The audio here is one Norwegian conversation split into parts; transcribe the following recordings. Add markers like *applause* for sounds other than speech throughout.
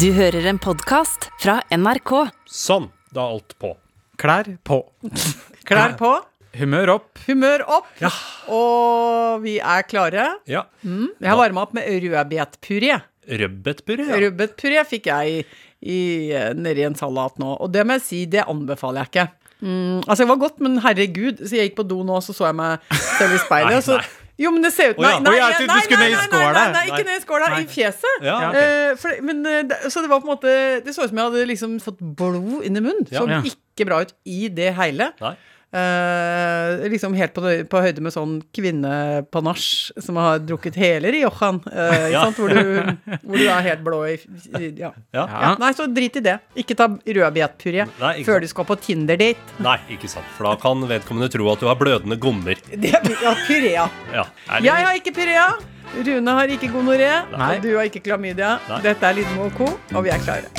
Du hører en podkast fra NRK. Sånn, da er alt på. Klær på. Klær på, Humør opp. humør opp, Ja. og vi er klare. Ja. Jeg har varma opp med rødbetpuré. Rødbetpuré. Ja. Rødbetpuré fikk jeg i, nedi en salat nå, og det må jeg si, det anbefaler jeg ikke. Mm, altså, det var godt, men herregud, så jeg gikk på do nå, så så jeg meg selv i speilet. Nei, nei. så. Jo, men det ser ut Nei, nei, nei, nei, ikke ned i skåla, i fjeset. Eh, for, men, eh, så det var på en måte Det så ut som jeg hadde liksom fått blod inn i munnen. Ja. ikke bra ut i det hele. Nei. Eh, liksom helt på, på høyde med sånn kvinnepanasj som har drukket hele Riojan. Uh, ikke Ja. sant? Hvor, du, hvor du er helt blå i ja. Ja. Ja. Nei, så drit i det. Ikke ta rødbetpuré før sant. du skal på Tinder-date. Nei, ikke sant. For da kan vedkommende tro at du har blødende gommer. *laughs* Det ja, puré, ja. Ja. Det- Jeg har ikke puré. Rune har ikke gonoré. Nei. Og du har ikke klamydia. Nei. Dette er Lydmo og co., og vi er klare.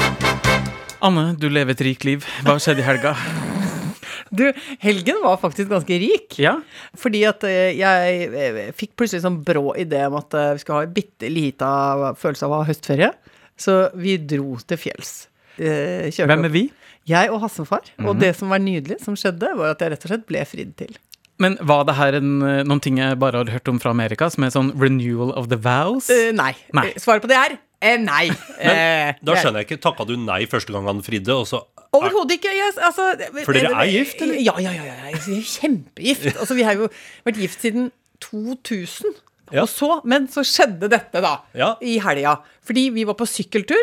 Anne, du lever et rikt liv. Hva skjedde i helga? Du, helgen var faktisk ganske rik. Ja? Fordi at eh, jeg eh, fikk plutselig sånn brå idé om at eh, vi skulle ha en bitte lita følelse av å ha høstferie. Så vi dro til fjells. Kjørte Hvem er vi? Jeg og Hasselfar. Og det som var nydelig, som skjedde, var at jeg rett og slett ble fridd til. Men var det her en, noen ting jeg bare har hørt om fra Amerika, som er sånn renewal of the vows? Uh, nei. Nei. Svaret på det er eh, nei. Men, Da skjønner jeg ikke. Takka du nei første gang han fridde, og så Overhodet ikke. Yes, altså, For dere er gift, eller? Ja, ja, ja. ja. Jeg er Kjempegift. *laughs* Altså, vi har jo vært gift siden 2000. Ja. Og så, men så skjedde dette, da. Ja. I helga. Fordi vi var på sykkeltur.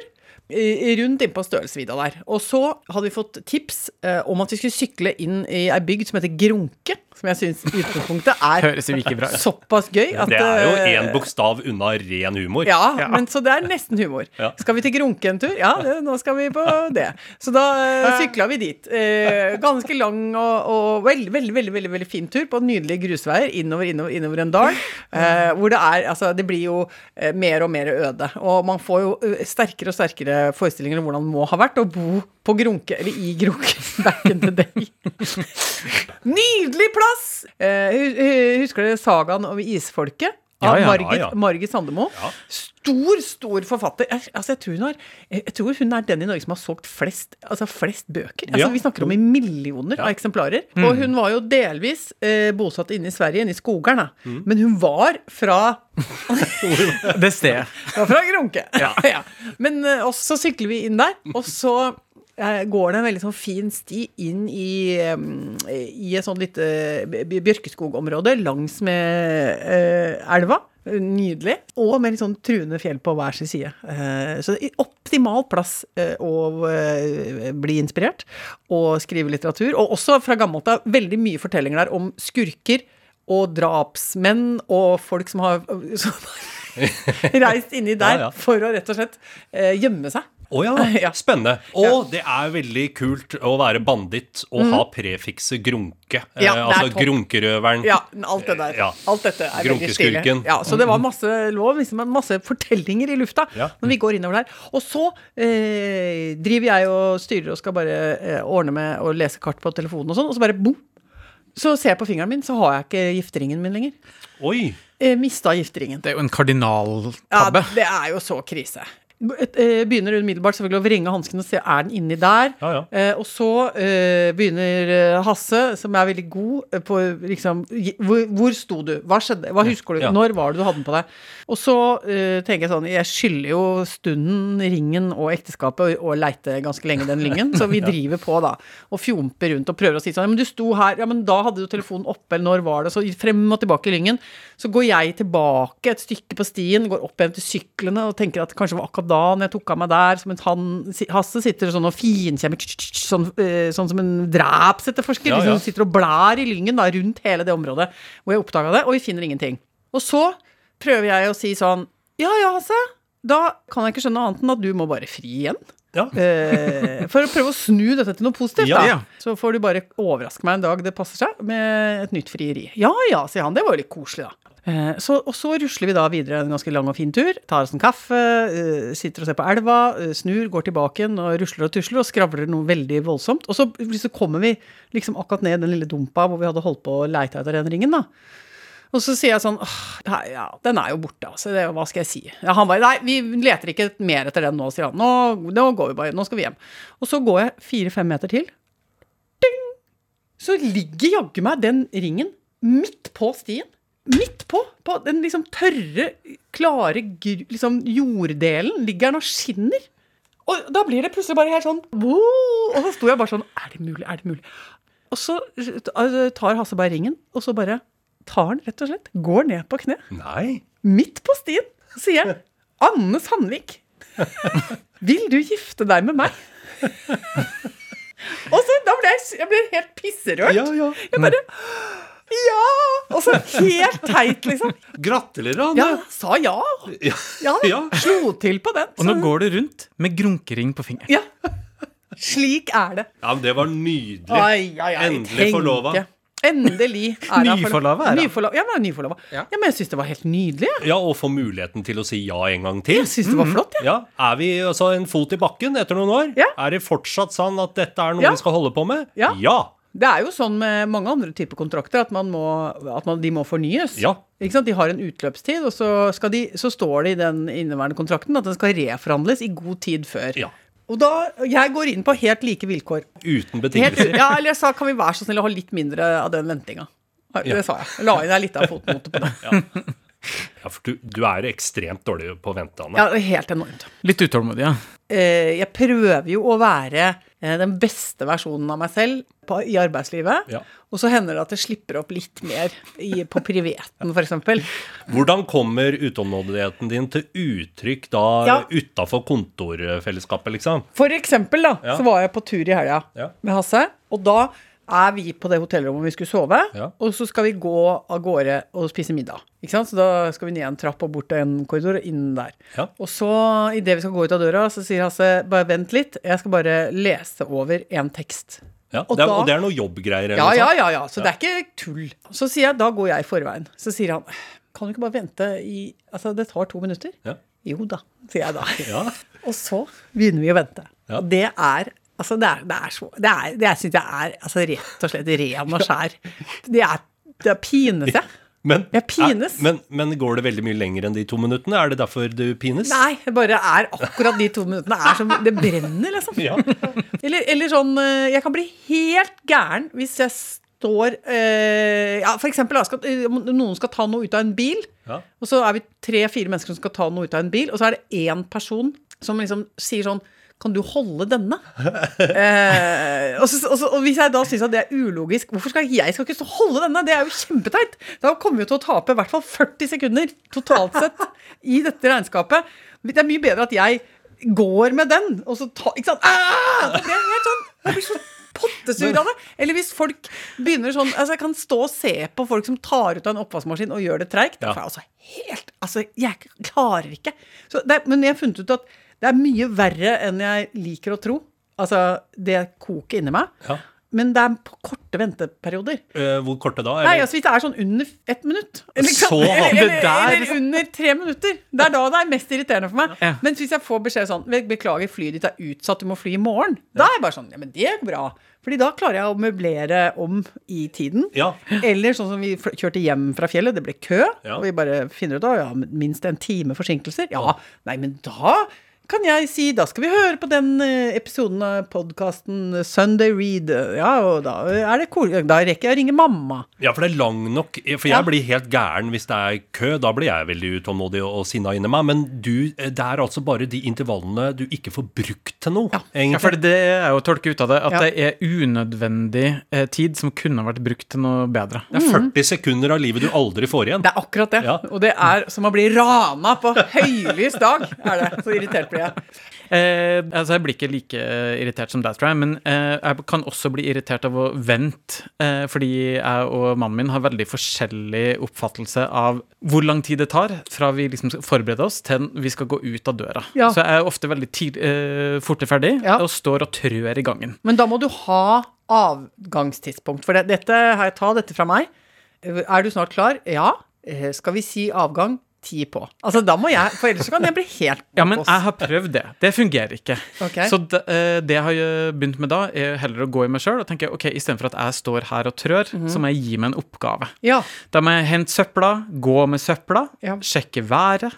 eh, Rundt inn på Stølsvidda der. Og så hadde vi fått tips eh, om at vi skulle sykle inn i ei bygd som heter Grunke. Som jeg syns i utgangspunktet er Høres ikke bra såpass gøy at Det er jo eh, én bokstav unna ren humor. ja, Ja. men så det er nesten humor. Ja. Skal vi til Grunke en tur? Ja, det, nå skal vi på det. Så da uh, sykla vi dit. Eh, ganske lang og, og veldig, veldig, veldig, veldig, veldig fin tur på nydelige grusveier innover, innover, innover en dal. eh, hvor det er Altså, det blir jo eh, mer og mer øde. Og man får jo eh, sterkere og sterkere forestillinger om hvordan det må ha vært å bo på Grunke, eller i Grunke, *laughs* back in the day. Nydelig plass! Eh, hu- hu- husker dere sagaen om isfolket? Av Ja, ja. Margit, Ja. Margit Sandemo. Stor, stor forfatter. Jeg, altså, jeg, tror hun har, jeg tror hun er den i Norge som har solgt flest, altså flest bøker. Altså. Vi snakker om i millioner av eksemplarer. Og hun var jo delvis eh, bosatt inne i Sverige, inne i skogeren. mm. Men hun var fra *laughs* Det stedet. *laughs* ja, fra *laughs* Grunke. Ja. Men eh, så sykler vi inn der, og så eh, går det en veldig sånn fin sti inn i, eh, i et sånt lite b- bjørkeskogområde langs med eh, elva. Nydelig. Og med litt sånn truende fjell på hver sin side. Eh, så optimal plass eh, å eh, bli inspirert og skrive litteratur. Og også fra gammelt av veldig mye fortellinger der om skurker og drapsmenn og folk som har som *laughs* reist inni der Ja, ja. for å rett og slett eh, gjemme seg. Å ja, *laughs* Ja. spennende. Og det er veldig kult å være banditt og ha prefikset grunke. Mhm. Ja, eh, altså topp. grunkerøveren. Ja, alt det der. Ja. Alt dette er veldig stilig. Ja, så det var masse lov, liksom masse fortellinger i lufta Ja. når vi går innover der. Og så eh, driver jeg og styrer og skal bare eh, ordne med å lese kart på telefonen og sånn, og så bare bom! Så ser jeg på fingeren min, så har jeg ikke gifteringen min lenger. Oi! Eh, mista gifteringen. Det er jo en kardinaltabbe. Ja, det er jo så krise. Eh, begynner umiddelbart selvfølgelig å vrenge hanskene og se er den inni der. Ja, ja. Eh, og så eh, begynner eh, Hasse, som er veldig god eh, på liksom Hvor, hvor sto du? Hva skjedde? Hva husker du? Ja. Når var det du hadde den på deg? Og så eh, tenker jeg sånn Jeg skylder jo stunden, ringen og ekteskapet å leite ganske lenge den lyngen, så vi *laughs* driver på da og fjomper rundt og prøver å si sånn Ja, men du sto her, ja, men da hadde du telefonen oppe, eller når var det? Så frem og tilbake i lyngen. Så går jeg tilbake et stykke på stien, går opp igjen til syklene og tenker at det kanskje var akkurat da når jeg tok av meg der, så mens han, Hasse sitter sånn og finkjemmer sånn, eh, sånn som en drapsetterforsker. Ja. Liksom, sitter og blær i lyngen da, rundt hele det området hvor jeg oppdaga det, og vi finner ingenting. Og så prøver jeg å si sånn Ja ja, Hasse. Da kan jeg ikke skjønne annet enn at du må bare fri igjen. Ja. Eh, for å prøve å snu dette til noe positivt, Ja, da. ja. Så får du bare overraske meg en dag det passer seg, med et nytt frieri. Ja ja, sier han. Det var jo litt koselig, da. Eh, Så, og så rusler vi da videre en ganske lang og fin tur. Tar oss en kaffe, eh, sitter og ser på elva, eh, snur, går tilbake igjen og rusler og tusler og skravler noe veldig voldsomt. Og så, så kommer vi liksom akkurat ned den lille dumpa hvor vi hadde holdt på å leite etter den ringen, da. Og så sier jeg sånn «Åh, Ja, den er jo borte, altså. Det, hva skal jeg si? Ja, han bare Nei, vi leter ikke mer etter den nå, sier han. Nå, nå går vi bare. Nå skal vi hjem. Og så går jeg fire-fem meter til. Ding! Så ligger jaggu meg den ringen midt på stien. Midt på! På den liksom tørre, klare liksom jorddelen ligger den og skinner. Og da blir det plutselig bare helt sånn «Wow!» Og så sto jeg bare sånn Er det mulig? Er det mulig? Og så eh, tar Hasse bare ringen, og så bare tar han rett og slett, går ned på kne, Nei. midt på stien, sier jeg, Anne Sandvik, vil du gifte deg med meg? og så da ble jeg, jeg ble helt pisserørt. Ja, ja. Jeg bare Ja! Og så helt teit, liksom. Gratulerer, Anne. Ja, sa ja. Ja. Ja, Ja. Slo til på den. Og nå går du rundt med grunkering på fingeren. Ja. Slik er det. Ja, men det var nydelig. Ai, ai, ai, Endelig forlova. Endelig er hun Nyforlova. Nyforlova. Ja, men nyforlova. Ja. men jeg syns det var helt nydelig. Ja, Ja, og få muligheten til å si ja en gang til. Jeg syns det var flott. ja. Ja, Er vi altså en fot i bakken etter noen år? Ja. Er det fortsatt sånn at dette er noe Ja. vi skal holde på med? Ja. Ja. Det er jo sånn med mange andre typer kontrakter at, man må, at man, de må fornyes. Ja. Ikke sant? De har en utløpstid, og så, skal de, så står det i den inneværende kontrakten at den skal reforhandles i god tid før. Ja. Og da, Jeg går inn på helt like vilkår. Uten Helt, betingelser. ja, eller jeg sa kan vi være så snill å ha litt mindre av den ventinga. Det Ja. sa jeg. La inn ei lita fotnote på det. Ja, for du, du er ekstremt dårlig på å vente, Anne. Ja, helt enormt. Litt utålmodig, ja. Eh, jeg prøver jo å være den beste versjonen av meg selv på, i arbeidslivet. Ja. Og så hender det at det slipper opp litt mer i, på priveten, f.eks. Hvordan kommer utålmodigheten din til uttrykk da Ja. utafor kontorfellesskapet, liksom? For eksempel, da, Ja. så var jeg på tur i helga med Hasse. Og da er vi på det hotellrommet vi skulle sove, Ja. og så skal vi gå av gårde og spise middag. Ikke sant? Så da skal vi ned en trapp og bort til en korridor og inn der. Ja. Og så, idet vi skal gå ut av døra, så sier Hasse bare vent litt, jeg skal bare lese over en tekst. Ja, Og det er, da- og det er noe jobbgreier? Ja, ja, ja, ja. Så det er ikke tull. Så sier jeg, da går jeg i forveien. Så sier han, kan du ikke bare vente i Altså, det tar to minutter. Ja. Jo da, sier jeg da. *laughs* Ja. Og så begynner vi å vente. Ja. Og det er Altså, det er, det er så Det, er, det syns jeg er altså, rett og slett ren og skjær. Det er, det er pines jeg. Men, Jeg pines. Er, men, men går det veldig mye lenger enn de to minuttene? Er det derfor du pines? Nei, det bare er akkurat de to minuttene er som Det brenner, liksom. Ja. Eller, eller sånn eh, Jeg kan bli helt gæren hvis jeg står eh, Ja, for eksempel skal, eh, noen skal ta noe ut av en bil, Ja. og så er vi tre-fire mennesker som skal ta noe ut av en bil, og så er det én person som liksom sier sånn kan du holde denne? eh, og, så, og, så, og hvis jeg da syns at det er ulogisk, hvorfor skal jeg, jeg skal ikke holde denne? Det er jo kjempeteit! Da kommer vi til å tape i hvert fall 40 sekunder totalt sett i dette regnskapet. Det er mye bedre at jeg går med den, og så tar Ikke sant? Ah! Det blir helt sånn Jeg blir så pottesur av det. Eller hvis folk begynner sånn Altså, jeg kan stå og se på folk som tar ut av en oppvaskmaskin og gjør det treigt. Ja. altså helt Altså, jeg klarer ikke. Så det, men jeg har funnet ut at det er mye verre enn jeg liker å tro. Altså, det koker inni meg. Ja. Men det er på korte venteperioder. Uh, hvor korte da? Nei, altså Hvis det er sånn under ett minutt eller. Så eller, eller, eller under tre minutter. Det er da det er mest irriterende for meg. Ja. Men hvis jeg får beskjed sånn Beklager, flyet ditt er utsatt, du må fly i morgen. Da er jeg bare sånn Ja, men det er bra. Fordi da klarer jeg å møblere om i tiden. Ja. Eller sånn som vi kjørte hjem fra fjellet, det ble kø. Ja. Og vi bare finner ut da, ja, minst en time forsinkelser. Ja, nei, men da kan jeg si da skal vi høre på den eh, episoden av podkasten Sunday Read. Ja, og da er det cool. Da rekker jeg å ringe mamma. Ja, for det er lang nok For jeg Ja. blir helt gæren hvis det er kø. Da blir jeg veldig utålmodig og, og sinna inni meg. Men du, eh, det er altså bare de intervallene du ikke får brukt til noe, Ja, egentlig. for det er jo å tolke ut av det, at Ja. det er unødvendig eh, tid som kunne vært brukt til noe bedre. Det er 40 sekunder av livet du aldri får igjen. Det er akkurat det. Ja. Og det er som å bli rana på høylys dag. Er det. Så irritert blir *laughs* jeg. Eh, altså Jeg blir ikke like eh, irritert som deg, tror jeg, men eh, jeg kan også bli irritert av å vente, eh, fordi jeg og mannen min har veldig forskjellig oppfattelse av hvor lang tid det tar fra vi liksom skal forberede oss til vi skal gå ut av døra. Ja. Så jeg er ofte veldig tid, eh, fortere ferdig Ja. og står og trør i gangen. Men da må du ha avgangstidspunkt. For det, dette, her, ta dette fra meg. Er du snart klar? Ja. Eh, Skal vi si avgang ti på. Altså, da må jeg For ellers kan jeg bli helt *laughs* Ja, men jeg har prøvd det. Det fungerer ikke. Okay. Så det, eh, det jeg har begynt med da, er heller å gå i meg sjøl og tenke ok, istedenfor at jeg står her og trør, Mhm. så må jeg gi meg en oppgave. Ja. Da må jeg hente søpla, gå med søpla, Ja. sjekke været,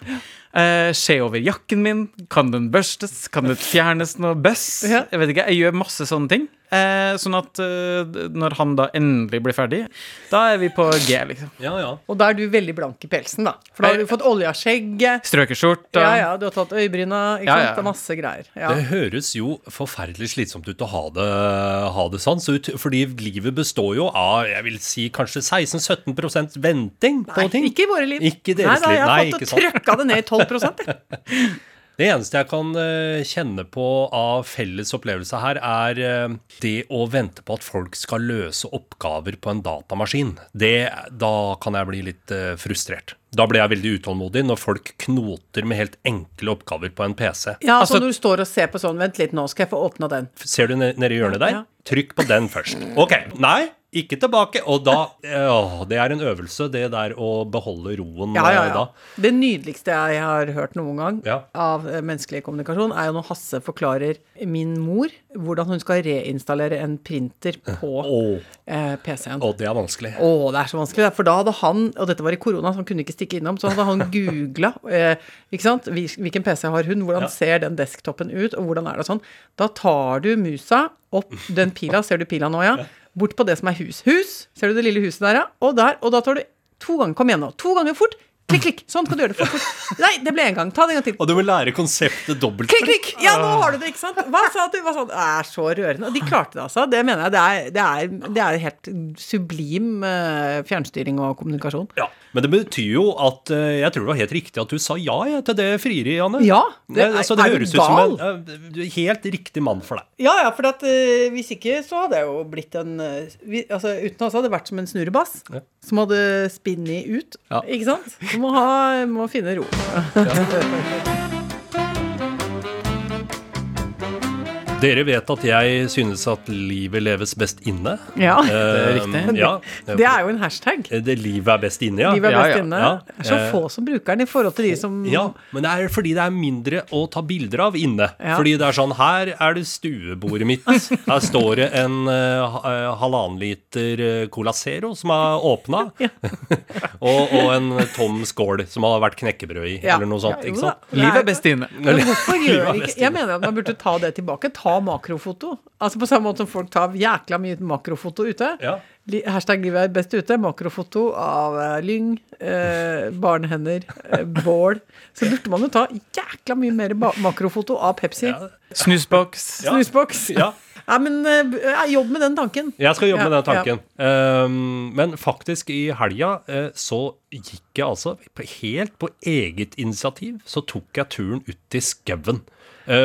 eh, se over jakken min. Kan den børstes? Kan det fjernes noe bøss? Jeg vet ikke, jeg gjør masse sånne ting. Eh, sånn at eh, når han da endelig blir ferdig, da er vi på G, liksom. Ja, ja. Og da er du veldig blank i pelsen, da. For da har du fått olje av skjegget. Strøkeskjorta. Ja, ja, du har tatt øyebryna. Ikke Ja, sant? ja. Det er masse greier. Ja. Det høres jo forferdelig slitsomt ut å ha det, ha det sånn. Så ut, fordi livet består jo av jeg vil si kanskje 16-17% venting på Nei, ting. ikke i våre liv. Ikke i deres Nei, da, liv. jeg har fått sant. trøkka det ned i 12 jeg. *laughs* Det eneste jeg kan eh, kjenne på av felles opplevelse her, er eh, det å vente på at folk skal løse oppgaver på en datamaskin. Det, da kan jeg bli litt eh, frustrert. Da blir jeg veldig utålmodig når folk knoter med helt enkle oppgaver på en PC. Ja, Altså- så når du står og ser på sånn Vent litt, nå skal jeg få åpna den. Ser du ne- nede i hjørnet der? Ja. Trykk på den først. Ok. Nei, ikke tilbake. Og da å, det er en øvelse, det der å beholde roen Ja, ja, eh, ja. da. Det nydeligste jeg har hørt noen gang av eh, menneskelig kommunikasjon, er jo når Hasse forklarer min mor hvordan hun skal reinstallere en printer på oh. eh, PC-en. å, det er vanskelig. Å, det er så vanskelig. For da hadde han, og dette var i korona, så han kunne ikke stikke innom, så hadde han googla *laughs* eh, ikke sant? Hvilken PC har hun, hvordan ser den desktopen ut, og hvordan er det sånn. Da tar du musa opp den pila, ser du pila nå, ja? Bort på det som er hus. Hus! Ser du det lille huset der, ja? Og der. Og da tar du to ganger, kom igjen nå, to ganger fort. Klikk, klikk. Sånn kan du gjøre det fort, fort. Nei, det ble én gang. Ta det en gang til. Og du må lære konseptet dobbelt. Klikk, klikk! Ja, nå har du det, ikke sant? Hva sa du? Hva sa du? Det er så rørende. Og de klarte det, altså. Det mener jeg. Det er, det er, det er helt sublim eh, fjernstyring og kommunikasjon. Ja, Men det betyr jo at eh, jeg tror det var helt riktig at du sa ja jeg, til det frieriet, Janne. Ja, det, er, altså, det er du gal? ut som en eh, helt riktig mann for deg. Ja, ja, for at, eh, hvis ikke så hadde jeg jo blitt en eh, vi, Altså uten oss hadde det vært som en snurrebass Ja. som hadde spinnet ut. Ja. Ikke sant? Må, ha, må finne ro. Dere vet at jeg synes at livet leves best inne. Ja. Det er riktig. Eh, ja. Det er jo en hashtag. Det livet er best inne, ja. Livet er best ja, inne. ja. Det er så Eh, få som bruker den i forhold til de som Ja, men det er fordi det er mindre å ta bilder av inne. Ja. Fordi det er sånn Her er det stuebordet mitt. Her står det en uh, eh, halvannen liter eh, Cola Zero som er åpna. *laughs* *laughs* og, og en tom skål som har vært knekkebrød i, Ja. eller noe sånt. Ja, jo ikke sant? Livet er best inne. Men hvorfor *laughs* gjør ikke Jeg mener at man burde ta det tilbake. Ta makrofoto. Altså På samme måte som folk tar jækla mye makrofoto ute. Ja. Hashtag livet er best ute. Makrofoto av eh, lyng, eh, barnehender, eh, bål. Så burde man jo ta jækla mye mer makrofoto av Pepsi. Ja. Snusboks. Ja. Snusboks. Ja. *laughs* Ja, men jobb med den tanken. Jeg skal jobbe med den tanken. Um, men faktisk, i helga uh, så gikk jeg altså helt på eget initiativ, så tok jeg turen ut i skauen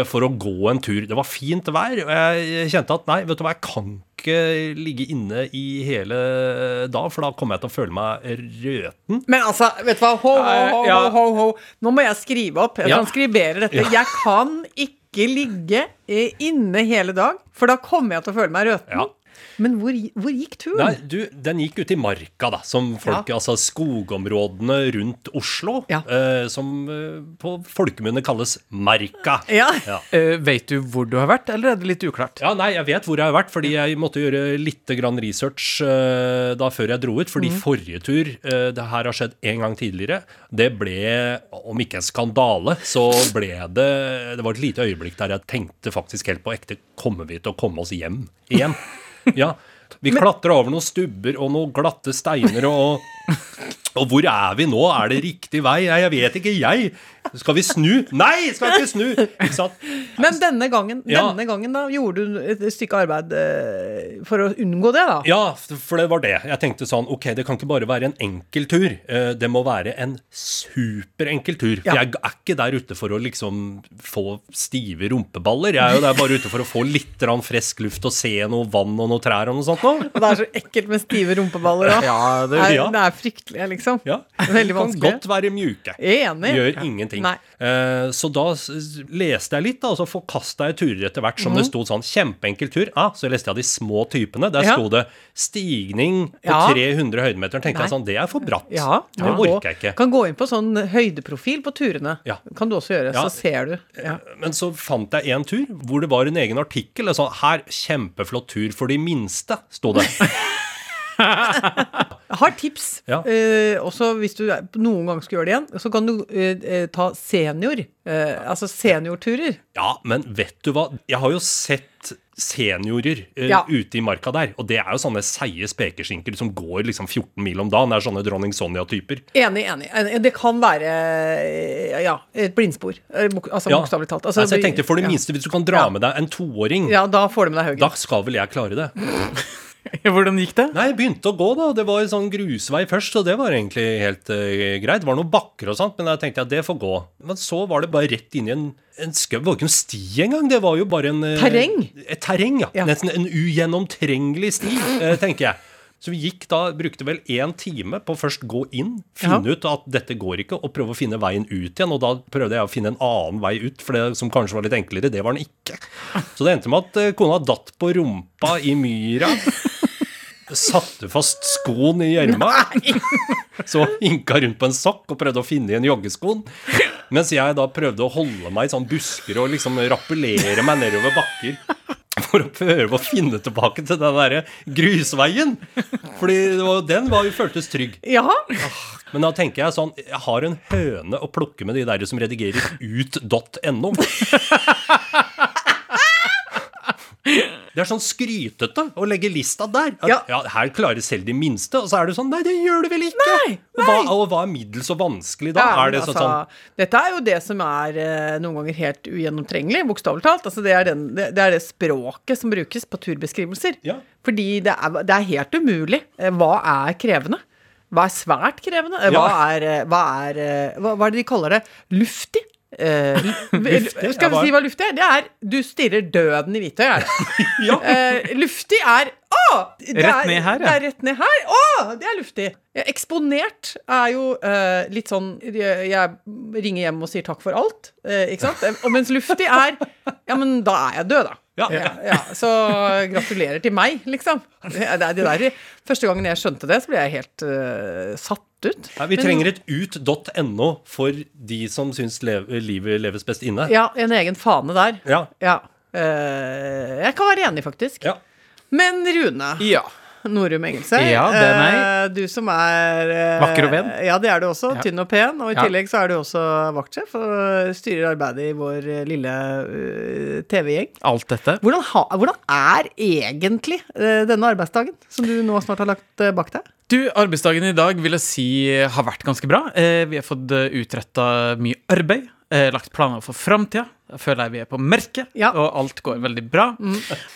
for å gå en tur. Det var fint vær, og jeg kjente at nei, vet du hva, jeg kan ikke ligge inne i hele dag, for da kommer jeg til å føle meg røten. Men altså, vet du hva? Ho, ho, ho, Ja. ho, ho, ho. Nå må jeg skrive opp. Jeg Ja. transkriberer dette. Jeg kan ikke ligge eh, inne hele dag, for da kommer jeg til å føle meg røten. Ja. Men hvor, hvor gikk turen? Nei, du, den gikk ut i marka, da, som folk, Ja. altså skogområdene rundt Oslo, Ja. eh, som eh, på folkemunne kalles Marka. Ja. Ja. Eh, vet du hvor du har vært, eller er det litt uklart? Ja, nei, jeg vet hvor jeg har vært, fordi jeg måtte gjøre litt grann research eh, da før jeg dro ut. Fordi forrige tur, eh, det her har skjedd en gang tidligere, det ble, om ikke en skandale, så ble det Det var et lite øyeblikk der jeg tenkte faktisk helt på ekte Kommer vi til å komme oss hjem igjen? Ja. Vi klatra over noen stubber og noen glatte steiner og *laughs* Og hvor er vi nå? Er det riktig vei? Nei, jeg vet ikke, jeg. Skal vi snu? Nei, skal ikke snu! Ikke sant? Men denne gangen, Ja. denne gangen da, gjorde du et stykke arbeid eh, for å unngå det, da? Ja, for det var det. Jeg tenkte sånn, ok, det kan ikke bare være en enkel tur. Eh, Det må være en superenkel tur. For Ja. jeg er ikke der ute for å liksom få stive rumpeballer. Jeg er jo der bare ute for å få litt frisk luft og se noe vann og noe trær og noe sånt noe. Og det er så ekkelt med stive rumpeballer òg. Ja, det, det, er- det er fryktelig, liksom. Ja. Veldig vanskelig. kan godt være mjuke. Enig. Gjør ingenting. Nei. Eh, så da leste jeg litt, da, og så forkasta jeg turer etter hvert som det sto sånn kjempeenkel tur. Ah, så leste jeg de små typene. Der Mhm. Ja. sto det stigning på Ja. 300 høydemeter. tenkte Nei. jeg sånn, det er for bratt. Ja, det orker jeg ikke. Kan gå inn på sånn høydeprofil på turene. Ja. Kan du også gjøre, Ja. så ser du. Ja. Men så fant jeg en tur hvor det var en egen artikkel. og Sånn, her, kjempeflott tur for de minste, sto det. *laughs* Jeg *laughs* har tips. Ja. Eh, også hvis du noen gang skal gjøre det igjen, så kan du eh, eh, ta senior. Eh, altså seniorturer. Ja, men vet du hva? Jeg har jo sett seniorer eh, Ja. ute i marka der, og det er jo sånne seige spekeskinker som går liksom 14 mil om dagen. Det er sånne dronning Sonja-typer. Enig, enig. enig. Det kan være eh, ja, et blindspor. Altså Ja. bokstavelig talt. Altså, Altså, jeg tenkte for det minste, hvis du kan dra med deg en toåring, Ja, da får du med deg da skal vel jeg klare det. *laughs* *laughs* Hvordan gikk det? Nei, jeg begynte å gå, da. Det var en sånn grusvei først, og det var egentlig helt uh, greit. Det var noen bakker og sånt, men jeg tenkte at det får gå. Men så var det bare rett inn i en, en skau. Det var ikke noen sti engang, det var jo bare en uh, Terreng. Et terreng, ja. Ja. Nesten en ugjennomtrengelig sti, uh, tenker jeg. Så vi gikk da, brukte vel én time på først gå inn, finne ut at dette går ikke, og prøve å finne veien ut igjen. Og da prøvde jeg å finne en annen vei ut, for det som kanskje var litt enklere, det var den ikke. Så det endte med at kona datt på rumpa i myra. Satte fast skoen i gjørma. *laughs* Så hinka rundt på en sokk og prøvde å finne igjen joggeskoen. Mens jeg da prøvde å holde meg i sånn busker og liksom rappellere meg nedover bakker. For å prøve å finne tilbake til den derre grusveien. Fordi det var, den var jo føltes trygg. Ja, Men da tenker jeg sånn Jeg har en høne å plukke med de der som redigerer ut.no. *laughs* Det er sånn skrytete å legge lista der. At, Ja. ja. Her klarer selv de minste. Og så er det sånn Nei, det gjør du vel ikke! Nei, nei. hva, og hva er middels og vanskelig da? Ja, er det men altså, sånn Dette er jo det som er eh, noen ganger helt ugjennomtrengelig, bokstavelig talt. Altså, det, er den, det, det er det språket som brukes på turbeskrivelser. Ja. Fordi det er, det er helt umulig. Eh, Hva er krevende? Hva er svært krevende? Eh, Hva er, hva, er hva, hva er det de kaller det? Luftig? Eh, *laughs* Luftig? Skal vi si hva luftig er? Det er du stirrer døden i hvitøyet. *laughs* Ja. uh, luftig er Å! det Rett er- ned her, ja. Det er rett ned her. Å, det er luftig. Ja, eksponert er jo uh, litt sånn jeg, jeg ringer hjem og sier takk for alt, ikke sant? Og mens luftig er Ja, men da er jeg død, da. Ja. Ja, ja, så gratulerer til meg, liksom. Det, er- det der, første gangen jeg skjønte det, så ble jeg helt uh, satt ut. Ja, vi Men- trenger et ut.no for de som syns leve, livet leves best inne. Ja, en egen fane der. Ja. Ja. Eh, jeg kan være enig, faktisk. Ja. Men Rune Ja. *laughs* Norum Engelse, Ja, det er meg. eh, du som er eh, Vakker og pen. Ja, det er du også. Ja. Tynn og pen. Og i Ja. tillegg så er du også vaktsjef og styrer arbeidet i vår eh, lille TV-gjeng. Alt dette. Hvordan, ha, hvordan er egentlig denne arbeidsdagen, som du nå snart har lagt bak deg? Du, arbeidsdagen i dag vil jeg si har vært ganske bra. Vi har fått utretta mye arbeid. Lagt planer for framtida. Føler jeg vi er på merket, Ja. og alt går veldig bra.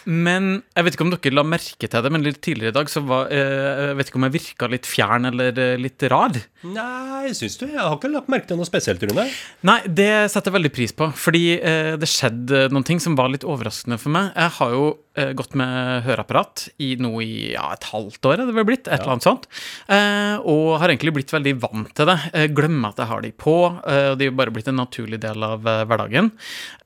Men jeg vet ikke om dere la merke til det, men litt tidligere i dag så var eh, Jeg vet ikke om jeg virka litt fjern eller eh, litt rar. Nei, syns du? Jeg har ikke lagt merke til noe spesielt, Rune. Nei, det setter jeg veldig pris på, fordi eh, det skjedde noen ting som var litt overraskende for meg. Jeg har jo gått med høreapparat i noe i ja, et halvt år, er det vel blitt, et eller annet sånt. Eh, og har egentlig blitt veldig vant til det. Jeg glemmer at jeg har de på, eh, og de er bare blitt en naturlig del av eh, hverdagen.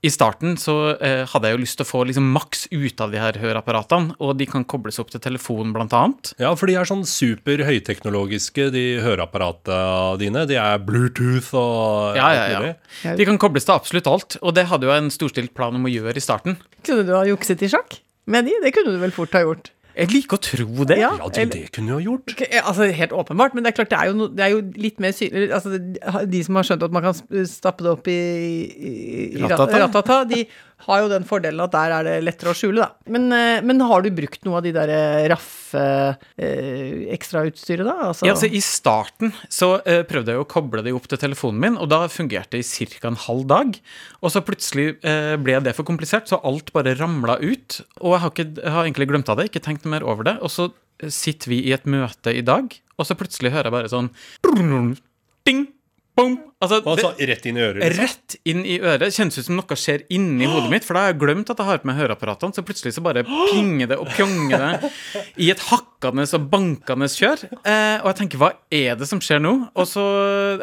I starten så eh, hadde jeg jo lyst til å få liksom maks ut av de her høreapparatene, og de kan kobles opp til telefonen, blant annet. Ja, for de er sånn super høyteknologiske, de høreapparatene dine. De er Bluetooth og Ja, ja, ja. De kan kobles til absolutt alt, og det hadde jo jeg en storstilt plan om å gjøre i starten. Kunne du ha jukset i sjakk med de? Det kunne du vel fort ha gjort? Jeg liker å tro det. Ja. Ja, det, det kunne du ha gjort. Altså Helt åpenbart, men det er klart det er jo, no, det er jo litt mer synlig altså, De som har skjønt at man kan stappe det opp i, i, i Ratata. ratata, de har jo den fordelen at der er det lettere å skjule, da. Men, eh, men har du brukt noe av de der eh, raffe eh, ekstrautstyret, da? Altså, Ja, altså I starten så eh, prøvde jeg å koble det opp til telefonen min, og da fungerte det i ca. en halv dag. Og så plutselig eh, ble det for komplisert, så alt bare ramla ut. Og jeg har, ikke, jeg har egentlig glemt av det, ikke tenkt mer over det. Og så eh, sitter vi i et møte i dag, og så plutselig hører jeg bare sånn Ding! Boom! Altså, Hva sa rett inn i øret. Liksom. rett inn i øret. Kjennes ut som noe skjer inni hodet mitt, for da har jeg glemt at jeg har på meg høreapparatene, så plutselig så bare pinger det og pjonger det i et hakkende og bankende kjør. Eh, og jeg tenker, hva er det som skjer nå? Og så,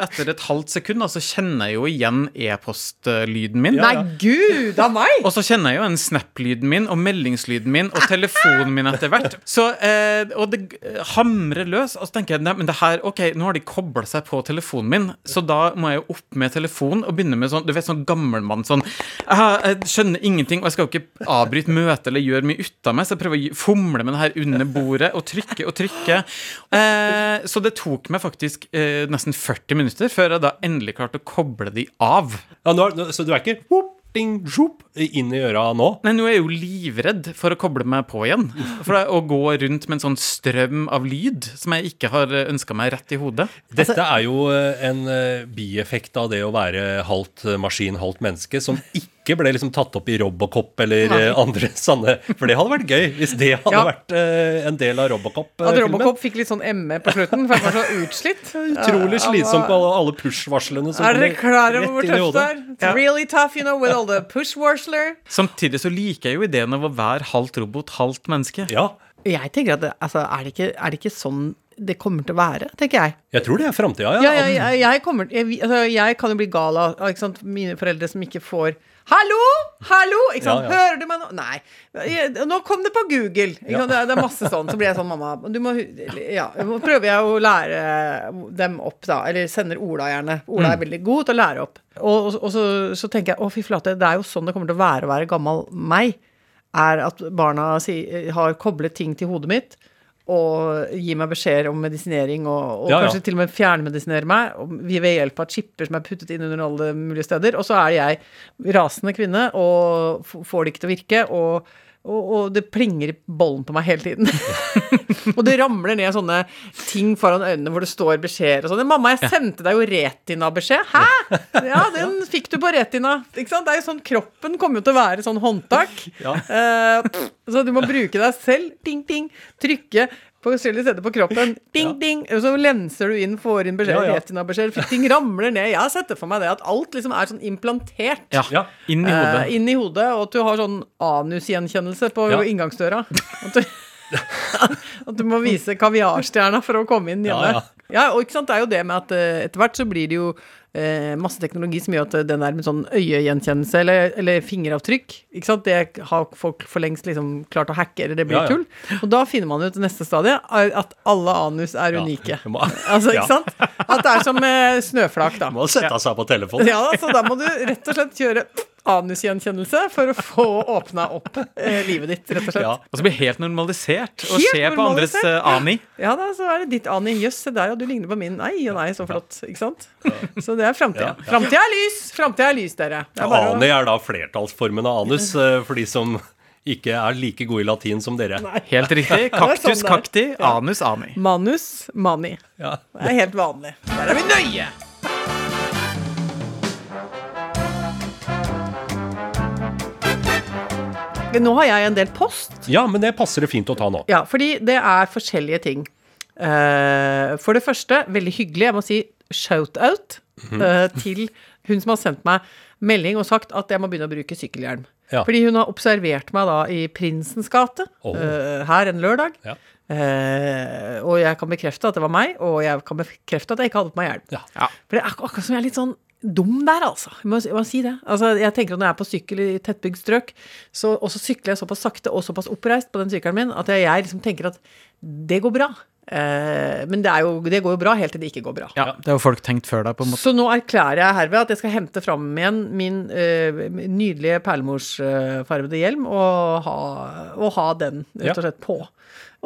etter et halvt sekund, da, så kjenner jeg jo igjen e-postlyden min. Nei, gud av meg! Og så kjenner jeg jo en Snap-lyden min og meldingslyden min og telefonen min etter hvert. Så, eh, og det hamrer løs. Og så tenker jeg nei, men det her, ok, nå har de kobla seg på telefonen min, så da må jeg jo opp med telefonen og begynne med sånn du vet, sånn gammelmann sånn jeg, skjønner ingenting, og jeg skal jo ikke avbryte møtet eller gjøre mye ut av meg, så jeg prøver å fomle med det her under bordet og trykke og trykke. Eh, så det tok meg faktisk eh, nesten 40 minutter før jeg da endelig klarte å koble de av. Ja, nå, så du er ikke whoop, ding, zhoop, inn i øra nå? Nei, nå er jeg jo livredd for å koble meg på igjen. For det, å gå rundt med en sånn strøm av lyd som jeg ikke har ønska meg rett i hodet. Dette er jo eh, en eh, bieffekt av det å være halvt eh, maskin, halvt menneske, som ikke ble liksom tatt opp i Robocop eller Nei. andre *laughs* sanne For det hadde vært gøy hvis det hadde Ja. vært uh, en del av Robocop-filmen. Robocop fikk litt sånn ME på slutten, for han var så utslitt. *laughs* Utrolig slitsomt på alle, alle push-varslene som Er dere klare klar over hvor tøft det er? It's really tough, you know, with all the push warsler. Samtidig så liker jeg jo ideen av å være halvt robot, halvt menneske. Ja, Jeg tenker at altså, er, det ikke, er det ikke sånn det kommer til å være, tenker jeg. jeg tror det er framtida, Ja, jeg, jeg, jeg, kommer, jeg, altså, jeg kan jo bli gal av mine foreldre som ikke får Hallo! Hallo! Ikke sant? Ja, ja. Hører du meg nå? Nei. Jeg, nå kom det på Google. Sant? Det, er, det er masse sånn. Så blir jeg sånn, mamma du må, ja, Nå prøver jeg å lære dem opp, da. Eller sender Ola gjerne. Ola er veldig god til å lære opp. Og, og, og så, så tenker jeg å, fy flate, det er jo sånn det kommer til å være å være gammel meg. Er at barna si, har koblet ting til hodet mitt og gi meg beskjeder om medisinering, og, og Ja, ja. kanskje til og med fjernmedisinere meg ved hjelp av chipper som er puttet inn under alle mulige steder. Og så er jeg rasende kvinne og får det ikke til å virke. og og, og det plinger i bollen på meg hele tiden. *laughs* og det ramler ned sånne ting foran øynene hvor det står beskjeder og sånn. 'Mamma, jeg sendte deg jo retina-beskjed.' 'Hæ?' Ja, den fikk du på retina. Ikke sant? Det er jo sånn, Kroppen kommer jo til å være sånn håndtak. Eh, så du må bruke deg selv. Ding, ding. Trykke forskjellige steder på kroppen. *laughs* Ding, ding. Og så lenser du inn, får inn beskjed, Ja, ja. retina-beskjed. Ting ramler ned. Jeg har sett det for meg det at alt liksom er sånn implantert. Ja, Ja. inn i hodet. Eh, inn i hodet, og at du har sånn anusgjenkjennelse på Ja. inngangsdøra. At du, *laughs* at du må vise kaviarstjerna for å komme inn hjemme. Ja, Ja, og ikke sant, det er jo det med at eh, etter hvert så blir det jo masse teknologi som gjør at eh, den der med sånn øyegjenkjennelse eller, eller fingeravtrykk, ikke sant, det har folk for lengst liksom klart å hacke, eller det blir Ja, ja. tull. Og da finner man ut neste stadie at alle anus er Ja. unike. *laughs* Altså, ikke sant? At det er som eh, snøflak, da. *laughs* Må sette seg på telefonen. Ja, så da må du rett og slett kjøre anusgjenkjennelse for å få åpna opp eh, livet ditt, rett og slett. Ja. Ja. Og så blir det helt normalisert å Helt se på andres eh, ani. da, så er det ditt Ani. Jøss, se der, ja, du ligner på min. Nei og nei, så flott. Ikke sant? Så det er framtida. Ja. Framtida er lys! Framtida er lys, dere. Er bare Ani er da flertallsformen av anus, eh, for de som ikke er like gode i latin som dere. Helt riktig. *laughs* Kaktus, sånn kakti, anus, ani. Manus, mani. Det er helt vanlig. Der er vi nøye! Nå har jeg en del post. ja, men det passer det fint å ta nå. Ja, fordi det er forskjellige ting. Uh, for det første, veldig hyggelig, jeg må si shout-out Mhm. eh, til hun som har sendt meg melding og sagt at jeg må begynne å bruke sykkelhjelm. Ja. Fordi hun har observert meg da i Prinsens gate Oh. uh, her en lørdag. Ja. Uh, og jeg kan bekrefte at det var meg, og jeg kan bekrefte at jeg ikke hadde på meg hjelm. Ja. Ja. For det er akkurat som jeg er litt sånn dum der, altså. Jeg må, jeg må si det. Altså, jeg tenker at når jeg er på sykkel i tettbygd strøk, så, og så sykler jeg såpass sakte og såpass oppreist på den sykkelen min at jeg, jeg liksom tenker at det går bra. Eh, men det, er jo, det går jo bra helt til det ikke går bra. Ja, det har jo folk tenkt før deg, på en måte. Så nå erklærer jeg herved at jeg skal hente fram igjen min uh, nydelige perlemorsfarvede hjelm og ha, og ha den rett og slett på.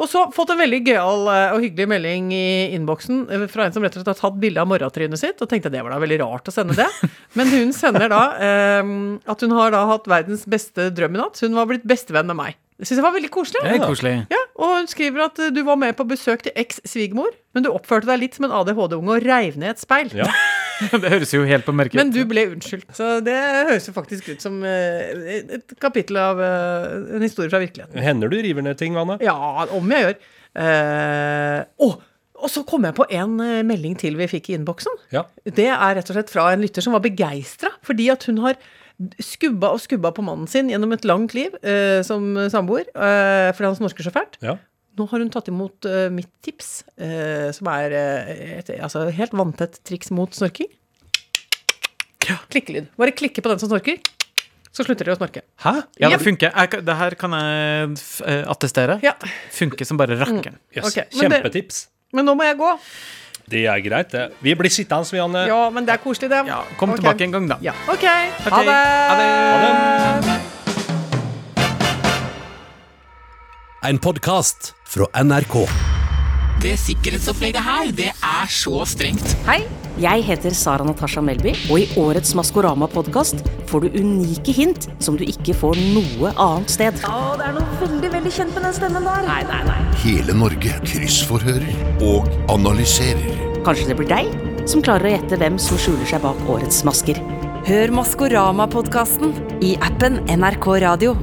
Og så fått en veldig gøyal eh, og hyggelig melding i innboksen fra en som rett og slett har tatt bilde av morratrynet sitt, og tenkte det var da veldig rart å sende det. *laughs* Men hun sender da um, at hun har da hatt verdens beste drøm i natt. Hun var blitt bestevenn med meg. Det syns jeg var veldig koselig. Det er koselig. Ja, og hun skriver at eh, du var med på besøk til eks-svigermor, men du oppførte deg litt som en ADHD-unge og reiv ned et speil. Ja. *laughs* Det høres jo helt på merket Men du ble unnskyldt. Så det høres jo faktisk ut som eh, et kapittel av eh, en historie fra virkeligheten. Hender du river ned ting, Anne? Ja, om jeg gjør. Eh, oh, Og så kom jeg på en melding til vi fikk i innboksen. Ja. Det er rett og slett fra en lytter som var begeistra fordi at hun har skubba og skubba på mannen sin gjennom et langt liv eh, som samboer, eh, fordi han snorker så fælt. Ja. Nå har hun tatt imot eh, mitt tips, eh, som er eh, et altså, helt vanntett triks mot snorking. Klikkelyd. Bare klikke på den som snorker, så slutter de å snorke. Hæ? Ja, det funker. Jeg, det her kan jeg eh, attestere. Ja, Funker som bare rakkeren. Yes. Ok, men det- Kjempetips. Men nå må jeg gå. Det er greit, det. Vi blir sittende, vi, Anne. Ja, men det er koselig, det. Ja, kom okay. tilbake en gang, da. Ja, OK. Ok, Ha det. ha det. Ha det. En podkast fra NRK. Det sikkerhetsopplegget her, det er så strengt. Hei, jeg heter Sara Natasha Melby, og i årets Maskorama-podkast får du unike hint som du ikke får noe annet sted. Å, det er noe veldig, veldig kjent med den stemmen der. Nei, nei, nei. Hele Norge kryssforhører og analyserer. Kanskje det blir deg som klarer å gjette hvem som skjuler seg bak årets masker. Hør Maskorama-podkasten i appen NRK Radio.